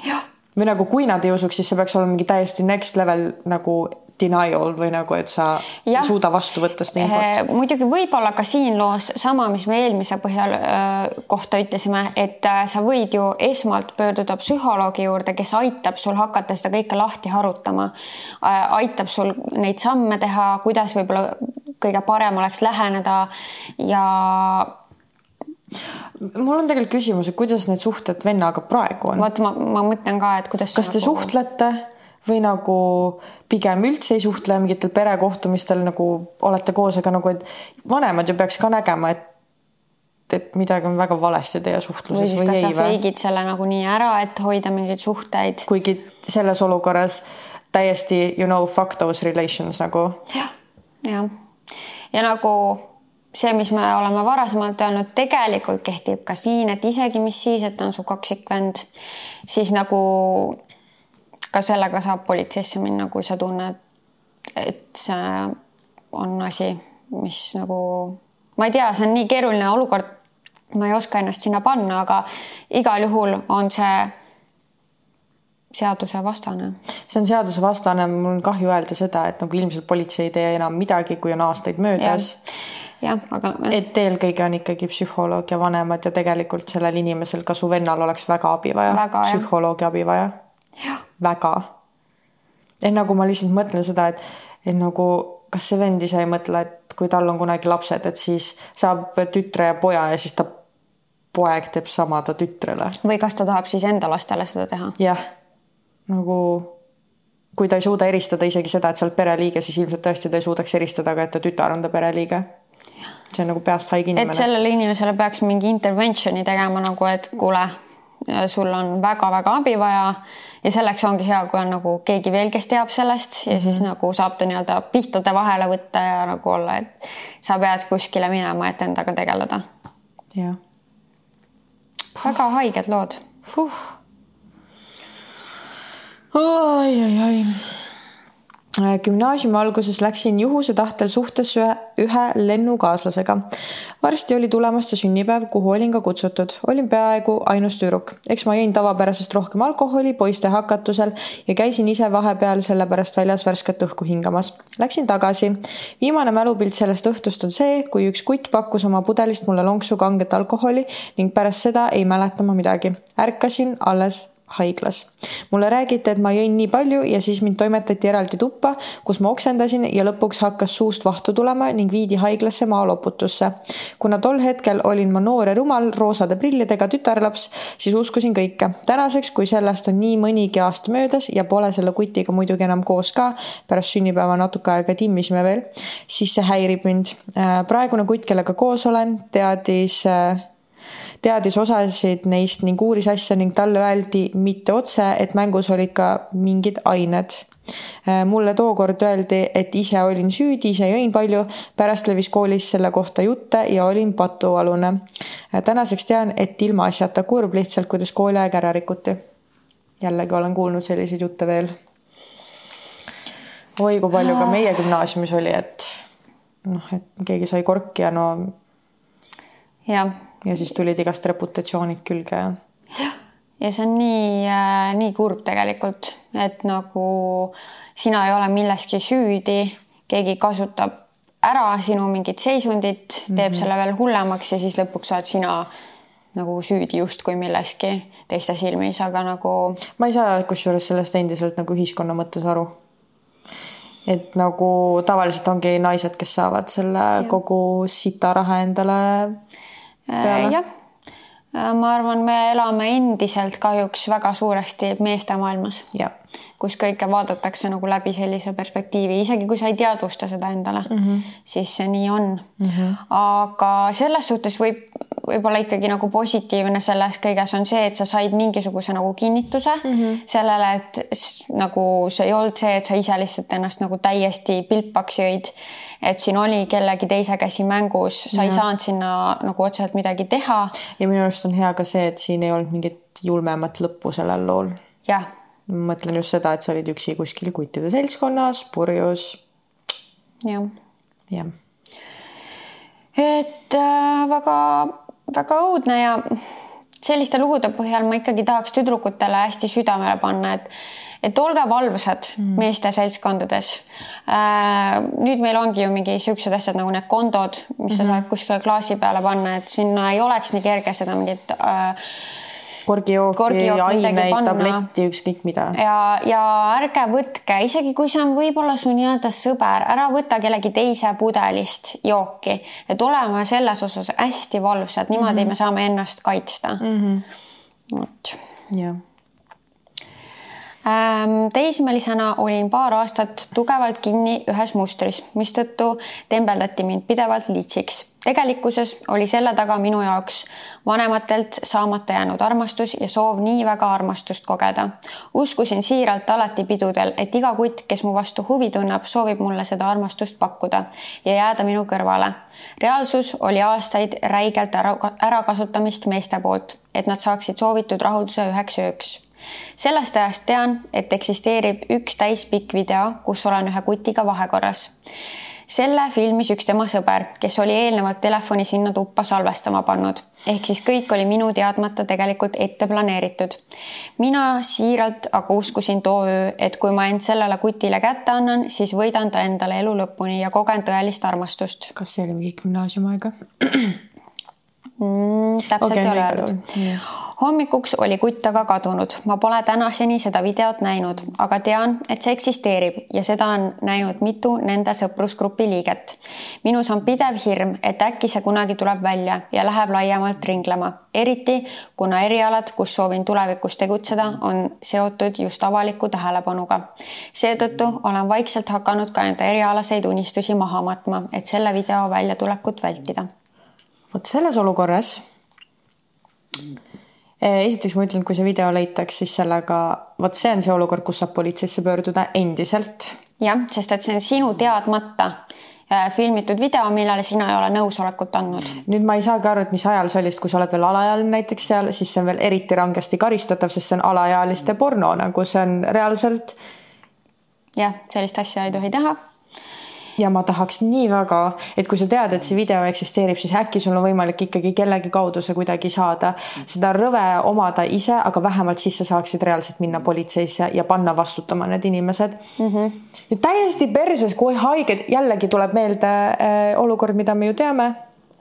jah või nagu kui nad ei usuks, siis see peaks olema mingi täiesti next level nagu denial või nagu, et sa ja. ei suuda vastu võtta seda infot. Eh, muidugi võib-olla ka siin loos sama, mis me eelmise põhjal äh, kohta ütlesime, et äh, sa võid ju esmalt pöörduda psühholoogi juurde, kes aitab sul hakata seda kõike lahti harutama äh,. aitab sul neid samme teha, kuidas võib-olla kõige parem oleks läheneda ja mul on tegelikult küsimus, et kuidas need suhted vennaga praegu on? vot ma, ma mõtlen ka, et kuidas. kas te suhtlete? Või nagu pigem üldse ei suhtle mingitel perekohtumistel nagu olete koos, aga nagu, et vanemad ju peaks ka nägema, et et midagi on väga valesti teie suhtluses või, siis või kas ei sa fake'id selle nagunii ära, et hoida mingeid suhteid. kuigi selles olukorras täiesti you know fuck those relations nagu ja,. jah, jah. ja nagu see, mis me oleme varasemalt öelnud, tegelikult kehtib ka siin, et isegi mis siis, et on su kaksikvend, siis nagu ka sellega saab politseisse minna, kui sa tunned, et see on asi, mis nagu, ma ei tea, see on nii keeruline olukord. ma ei oska ennast sinna panna, aga igal juhul on see seadusevastane. see on seadusevastane, mul on kahju öelda seda, et nagu ilmselt politsei ei tee enam midagi, kui on aastaid möödas ja jah, aga. et eelkõige on ikkagi psühholoog ja vanemad ja tegelikult sellel inimesel, ka su vennal oleks väga abi vaja, psühholoogi abi vaja väga. et nagu ma lihtsalt mõtlen seda, et, et nagu kas see vend ise ei mõtle, et kui tal on kunagi lapsed, et siis saab tütre ja poja ja siis ta poeg teeb sama ta tütrele. või kas ta tahab siis enda lastele seda teha? jah, nagu kui ta ei suuda eristada isegi seda, et sa oled pereliige, siis ilmselt tõesti ta ei suudaks eristada ka, et ta tütar on ta pereliige. see on nagu peast haige inimene. et sellele inimesele peaks mingi interventioni tegema nagu, et kuule sul on väga-väga abi vaja ja selleks ongi hea, kui on nagu keegi veel, kes teab sellest ja mm -hmm. siis nagu saab ta nii-öelda pihtade vahele võtta ja nagu olla, et sa pead kuskile minema, et endaga tegeleda. jah. väga haiged lood. oi, oi, oi gümnaasiumi alguses läksin juhuse tahtel suhtesse ühe, ühe lennukaaslasega. varsti oli tulemas ta sünnipäev, kuhu olin ka kutsutud. olin peaaegu ainus tüdruk. eks ma jõin tavapärasest rohkem alkoholi poiste hakatusel ja käisin ise vahepeal sellepärast väljas värsket õhku hingamas. Läksin tagasi. viimane mälupilt sellest õhtust on see, kui üks kutt pakkus oma pudelist mulle lonksu kanget alkoholi ning pärast seda ei mäleta ma midagi. ärkasin alles haiglas. mulle räägiti, et ma jõin nii palju ja siis mind toimetati eraldi tuppa, kus ma oksendasin ja lõpuks hakkas suust vahtu tulema ning viidi haiglasse maaloputusse. kuna tol hetkel olin ma noor ja rumal roosade prillidega tütarlaps, siis uskusin kõike. tänaseks, kui sellest on nii mõnigi aasta möödas ja pole selle kutiga muidugi enam koos ka, pärast sünnipäeva natuke aega timmisime veel, siis see häirib mind. Äh, praegune kutt, kellega koos olen, teadis äh, teadis osasid neist ning uuris asja ning talle öeldi mitte otse, et mängus olid ka mingid ained äh, mulle tookord öeldi, et ise olin süüdi, ise jõin palju, pärast levis koolis selle kohta jutte ja olin patualune. Äh, tänaseks tean, et ilmaasjata kurb lihtsalt, kuidas kooliaeg ära rikuti. jällegi olen kuulnud selliseid jutte veel. oi, kui palju ka meie gümnaasiumis oli, et noh, et keegi sai korki ja no. jah ja siis tulid igast reputatsioonid külge ja. jah, ja see on nii äh,, nii kurb tegelikult, et nagu sina ei ole milleski süüdi, keegi kasutab ära sinu mingit seisundit, teeb mm -hmm. selle veel hullemaks ja siis lõpuks oled sina nagu süüdi justkui milleski teiste silmis, aga nagu. ma ei saa kusjuures sellest endiselt nagu ühiskonna mõttes aru. et nagu tavaliselt ongi naised, kes saavad selle ja. kogu sita raha endale Äh, jah, äh, ma arvan, me elame endiselt kahjuks väga suuresti meeste maailmas, kus kõike vaadatakse nagu läbi sellise perspektiivi, isegi kui sa ei teadvusta seda endale mm, -hmm. siis see nii on mm. -hmm. aga selles suhtes võib võib-olla ikkagi nagu positiivne selles kõiges on see, et sa said mingisuguse nagu kinnituse mm -hmm. sellele, et nagu see ei olnud see, et sa ise lihtsalt ennast nagu täiesti pilpaks jõid. Et siin oli kellegi teise käsi mängus, sa ja. ei saanud sinna nagu otseselt midagi teha. ja minu arust on hea ka see, et siin ei olnud mingit julmemat lõppu sellel lool. jah. mõtlen just seda, et sa olid üksi kuskil kuttide seltskonnas, purjus. jah. jah et äh, väga väga õudne ja selliste lugude põhjal ma ikkagi tahaks tüdrukutele hästi südamele panna, et et olge valvsad mm. meeste seltskondades äh,. nüüd meil ongi ju mingi siuksed asjad nagu need kondod, mis mm -hmm. sa mhm. saad kuskile klaasi peale panna, et sinna ei oleks nii kerge seda mingit äh, korgijooki, aineid, tabletti, ükskõik mida. ja, ja ärge võtke, isegi kui see on võib-olla su nii-öelda sõber, ära võta kellegi teise pudelist jooki, et oleme selles osas hästi valvsad, niimoodi mm -hmm. me saame ennast kaitsta mm. -hmm. vot. jah Ehm, teismelisena olin paar aastat tugevalt kinni ühes mustris, mistõttu tembeldati mind pidevalt litsiks. tegelikkuses oli selle taga minu jaoks vanematelt saamata jäänud armastus ja soov nii väga armastust kogeda. uskusin siiralt alati pidudel, et iga kutt, kes mu vastu huvi tunneb, soovib mulle seda armastust pakkuda ja jääda minu kõrvale. reaalsus oli aastaid räigelt ära, ärakasutamist meeste poolt, et nad saaksid soovitud rahulduse üheks ööks sellest ajast tean, et eksisteerib üks täispikk video, kus olen ühe kutiga vahekorras. selle filmis üks tema sõber, kes oli eelnevalt telefoni sinna tuppa salvestama pannud, ehk siis kõik oli minu teadmata tegelikult ette planeeritud. mina siiralt aga uskusin too öö, et kui ma end sellele kutile kätte annan, siis võidan ta endale elu lõpuni ja kogen tõelist armastust. kas see oli mingi gümnaasiumiaega? mm,? täpselt okay, ei ole öeldud. hommikuks oli kutt aga kadunud, ma pole tänaseni seda videot näinud, aga tean, et see eksisteerib ja seda on näinud mitu nende sõprusgrupi liiget. minus on pidev hirm, et äkki see kunagi tuleb välja ja läheb laiemalt ringlema, eriti kuna erialad, kus soovin tulevikus tegutseda, on seotud just avaliku tähelepanuga. seetõttu olen vaikselt hakanud ka enda erialaseid unistusi maha matma, et selle video väljatulekut vältida vot selles olukorras. Eh, esiteks ma ütlen, kui see video leitaks, siis sellega, vot see on see olukord, kus saab politseisse pöörduda endiselt. jah, sest et see on sinu teadmata äh, filmitud video, millele sina ei ole nõusolekut andnud. nüüd ma ei saagi aru, et mis ajal see oli, sest kui sa oled veel alaealine näiteks seal, siis see on veel eriti rangesti karistatav, sest see on alaealiste porno, nagu see on reaalselt. jah, sellist asja ei tohi teha ja ma tahaks nii väga, et kui sa tead, et see video eksisteerib, siis äkki sul on võimalik ikkagi kellegi kaudu see kuidagi saada, seda rõve omada ise, aga vähemalt siis sa saaksid reaalselt minna politseisse ja panna vastutama need inimesed mm. -hmm. ja täiesti perses, kui haiged, jällegi tuleb meelde äh, olukord, mida me ju teame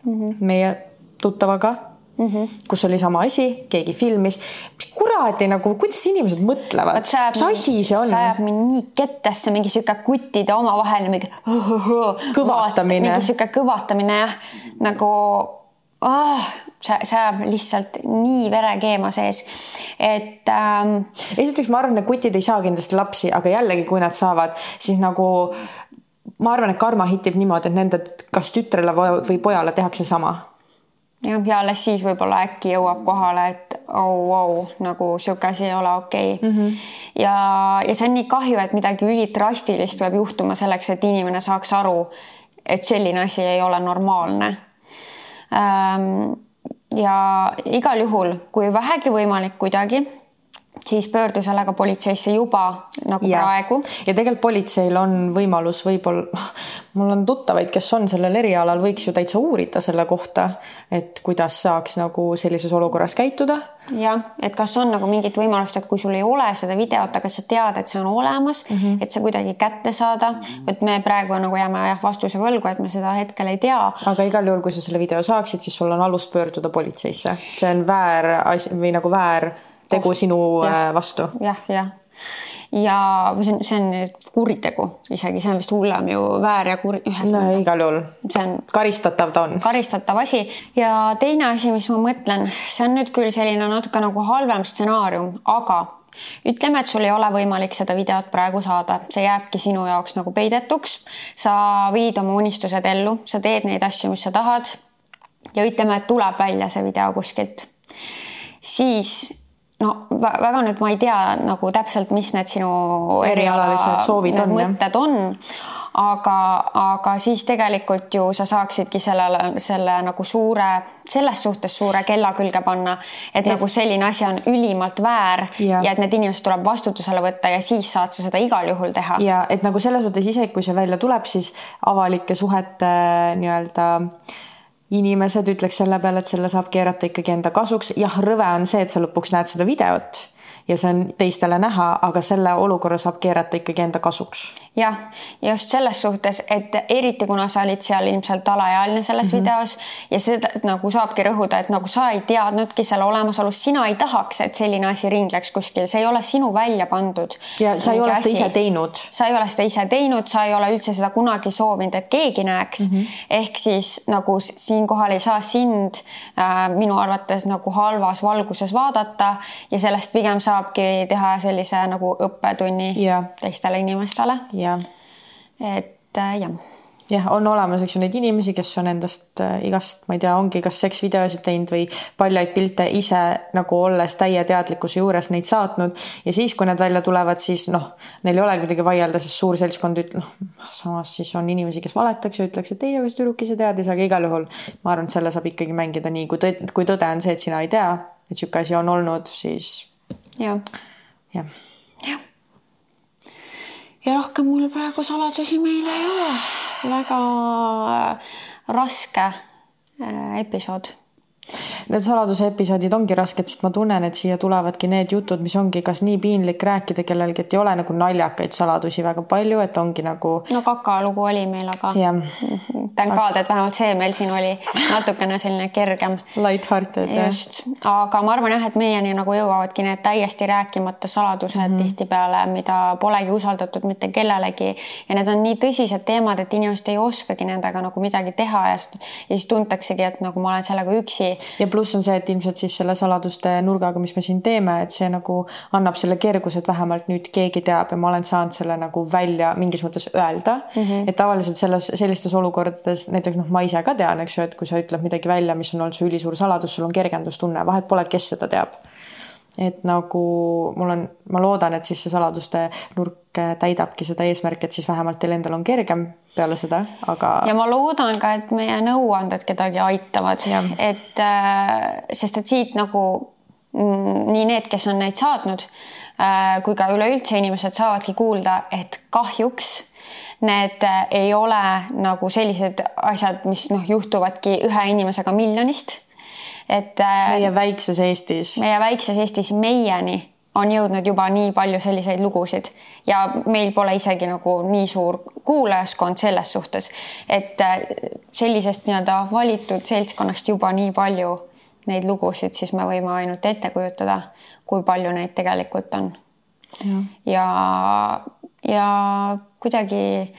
mm -hmm. meie tuttavaga mm, -hmm. kus oli sama asi, keegi filmis. mis kuradi nagu, kuidas inimesed mõtlevad, mis asi see on? see ajab mind nii kettesse, mingi sihuke kuttide omavaheline mingi kõvatamine. mingi sihuke kõvatamine jah, nagu oh, see, see ajab lihtsalt nii verekeema sees, et ähm.... esiteks ma arvan, et kutid ei saa kindlasti lapsi, aga jällegi, kui nad saavad, siis nagu ma arvan, et karma hitib niimoodi, et nende kas tütrele või pojale tehakse sama jah, ja alles siis võib-olla äkki jõuab kohale, et oh, oh, nagu sihuke asi ei ole okei okay. mm. -hmm. ja, ja see on nii kahju, et midagi ülidrastilist peab juhtuma selleks, et inimene saaks aru, et selline asi ei ole normaalne ähm,. ja igal juhul, kui vähegi võimalik kuidagi siis pöördu sellega politseisse juba nagu ja. praegu. ja tegelikult politseil on võimalus võib-olla, mul on tuttavaid, kes on sellel erialal, võiks ju täitsa uurida selle kohta, et kuidas saaks nagu sellises olukorras käituda. jah, et kas on nagu mingit võimalust, et kui sul ei ole seda videot, aga sa tead, et see on olemas mm, -hmm. et see kuidagi kätte saada, et me praegu nagu jääme jah vastuse võlgu, et me seda hetkel ei tea. aga igal juhul, kui sa selle video saaksid, siis sul on alust pöörduda politseisse, see on väär asi või nagu väär tegu sinu ja. Äh, vastu ja,. jah, jah ja see on, see on kuritegu isegi, see on vist hullem ju väär ja kuri. no igal juhul. see on karistatav ta on. karistatav asi ja teine asi, mis ma mõtlen, see on nüüd küll selline natuke nagu halvem stsenaarium, aga ütleme, et sul ei ole võimalik seda videot praegu saada, see jääbki sinu jaoks nagu peidetuks. sa viid oma unistused ellu, sa teed neid asju, mis sa tahad. ja ütleme, et tuleb välja see video kuskilt, siis no väga nüüd ma ei tea nagu täpselt, mis need sinu erialalised soovid on, mõtted on, aga, aga siis tegelikult ju sa saaksidki sellele, selle nagu suure, selles suhtes suure kella külge panna, et, nagu selline asi on ülimalt väär ja. ja et need inimesed tuleb vastutusele võtta ja siis saad sa seda igal juhul teha. ja et nagu selles mõttes isegi kui see välja tuleb, siis avalike suhete nii-öelda äh, inimesed ütleks selle peale, et selle saab keerata ikkagi enda kasuks. jah, rõve on see, et sa lõpuks näed seda videot ja see on teistele näha, aga selle olukorra saab keerata ikkagi enda kasuks. jah, just selles suhtes, et eriti kuna sa olid seal ilmselt alaealine selles mm -hmm. videos ja seda nagu saabki rõhuda, et nagu sa ei teadnudki selle olemasolust, sina ei tahaks, et selline asi ringleks kuskil, see ei ole sinu välja pandud. ja sa ei ole seda ise teinud. sa ei ole seda ise teinud, sa ei ole üldse seda kunagi soovinud, et keegi näeks mm. -hmm. ehk siis nagu siinkohal ei saa sind äh, minu arvates nagu halvas valguses vaadata ja sellest pigem saab saabki teha sellise nagu õppetunni ja. teistele inimestele. et äh, jah jah, on olemas, eks ju, neid inimesi, kes on endast äh, igast, ma ei tea, ongi kas seksvideosid teinud või paljaid pilte ise nagu olles täie teadlikkuse juures neid saatnud ja siis, kui need välja tulevad, siis noh, neil ei olegi midagi vaielda, sest suur seltskond ütleb, noh, samas siis on inimesi, kes valetaks ja ütleks, et ei, aga see tüdruk ise teadis, aga igal juhul ma arvan, et selle saab ikkagi mängida nii, kui tõde, kui tõde on see, et sina ei tea, et niisugune asi on olnud, siis jah. jah. jah. ja rohkem mul praegu saladusi meil ei ole. väga raske äh, episood Need saladuse episoodid ongi rasked, sest ma tunnen, et siia tulevadki need jutud, mis ongi kas nii piinlik rääkida kellelgi, et ei ole nagu naljakaid saladusi väga palju, et ongi nagu. no kakalugu oli meil, aga thank god, et vähemalt see meil siin oli natukene selline kergem. Light-hearted. just, aga ma arvan jah, et meieni nagu jõuavadki need täiesti rääkimata saladused mm -hmm. tihtipeale, mida polegi usaldatud mitte kellelegi ja need on nii tõsised teemad, et inimesed ei oskagi nendega nagu midagi teha ja siis tuntaksegi, et nagu ma olen sellega üksi ja pluss on see, et ilmselt siis selle saladuste nurgaga, mis me siin teeme, et see nagu annab selle kerguse, et vähemalt nüüd keegi teab ja ma olen saanud selle nagu välja mingis mõttes öelda mm. -hmm. et tavaliselt selles, sellistes olukordades näiteks noh, ma ise ka tean, eks ju, et kui sa ütled midagi välja, mis on olnud su ülisuur saladus, sul on kergendustunne, vahet pole, kes seda teab et nagu mul on, ma loodan, et siis see saladuste nurk äh, täidabki seda eesmärki, et siis vähemalt teil endal on kergem peale seda, aga. ja ma loodan ka, et meie nõuanded kedagi aitavad, et äh, sest et siit nagu mm, nii need, kes on neid saatnud äh, kui ka üleüldse inimesed saavadki kuulda, et kahjuks need ei ole nagu sellised asjad, mis noh, juhtuvadki ühe inimesega miljonist et. Äh, meie väikses Eestis. meie väikses Eestis meieni on jõudnud juba nii palju selliseid lugusid ja meil pole isegi nagu nii suur kuulajaskond selles suhtes, et äh, sellisest nii-öelda valitud seltskonnast juba nii palju neid lugusid, siis me võime ainult ette kujutada, kui palju neid tegelikult on. ja, ja, ja kuidagi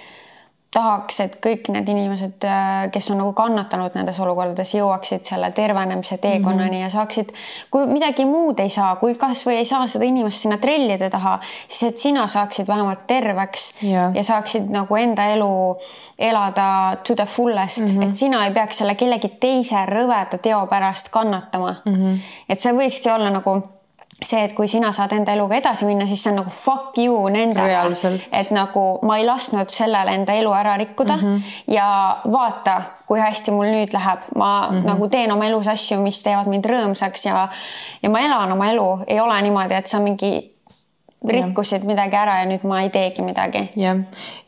tahaks, et kõik need inimesed, äh, kes on nagu kannatanud nendes olukordades, jõuaksid selle tervenemise teekonnani mm -hmm. ja saaksid, kui midagi muud ei saa, kui kasvõi ei saa seda inimest sinna trellide taha, siis et sina saaksid vähemalt terveks ja, ja saaksid nagu enda elu elada to the fullest mm, -hmm. et sina ei peaks selle kellegi teise rõveda teo pärast kannatama mm. -hmm. et see võikski olla nagu see, et kui sina saad enda eluga edasi minna, siis see on nagu fuck you nendele. et nagu ma ei lasknud sellele enda elu ära rikkuda mm -hmm. ja vaata, kui hästi mul nüüd läheb, ma mm -hmm. nagu teen oma elus asju, mis teevad mind rõõmsaks ja, ja ma elan oma elu, ei ole niimoodi, et sa mingi rikkusid midagi ära ja nüüd ma ei teegi midagi. jah,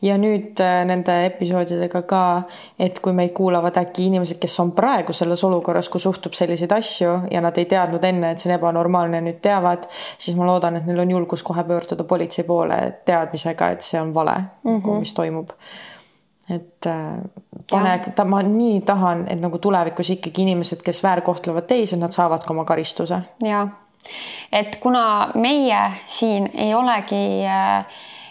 ja nüüd äh, nende episoodidega ka, et kui meid kuulavad äkki inimesed, kes on praegu selles olukorras, kus juhtub selliseid asju ja nad ei teadnud enne, et see on ebanormaalne, nüüd teavad, siis ma loodan, et neil on julgus kohe pöörduda politsei poole teadmisega, et see on vale mm, -hmm. mis toimub et äh, pane, ta, ma nii tahan, et nagu tulevikus ikkagi inimesed, kes väärkohtlevad teisi, nad saavad ka oma karistuse. jaa et kuna meie siin ei olegi äh,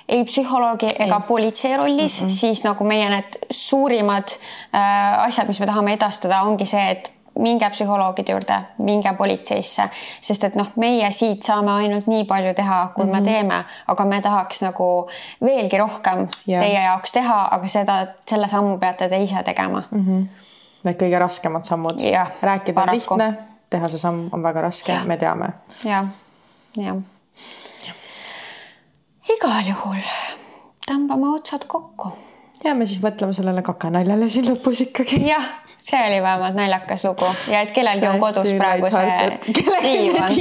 ei psühholoogi ega ei. politsei rollis mm, -mm. siis nagu meie need suurimad äh, asjad, mis me tahame edastada, ongi see, et minge psühholoogide juurde, minge politseisse, sest et noh, meie siit saame ainult nii palju teha, kui mm -hmm. me mhm. teeme, aga me tahaks nagu veelgi rohkem yeah. teie jaoks teha, aga seda, selle sammu peate te ise tegema mm. -hmm. Need kõige raskemad sammud. rääkida on lihtne teha see samm on väga raske, me teame. jah, jah. igal juhul tõmbame otsad kokku. ja me siis mõtleme sellele kakanaljale siin lõpus ikkagi. jah, see oli vähemalt naljakas lugu ja et kellelgi on kodus praegu see diivan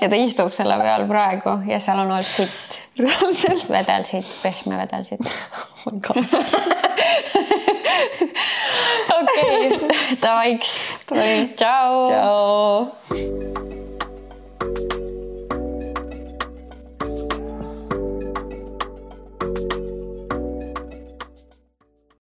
ja ta istub selle peal praegu ja seal on olnud sitt. reaalselt? vedelsitt, pehme vedelsitt oh okei, davaiks. tšau. tšau.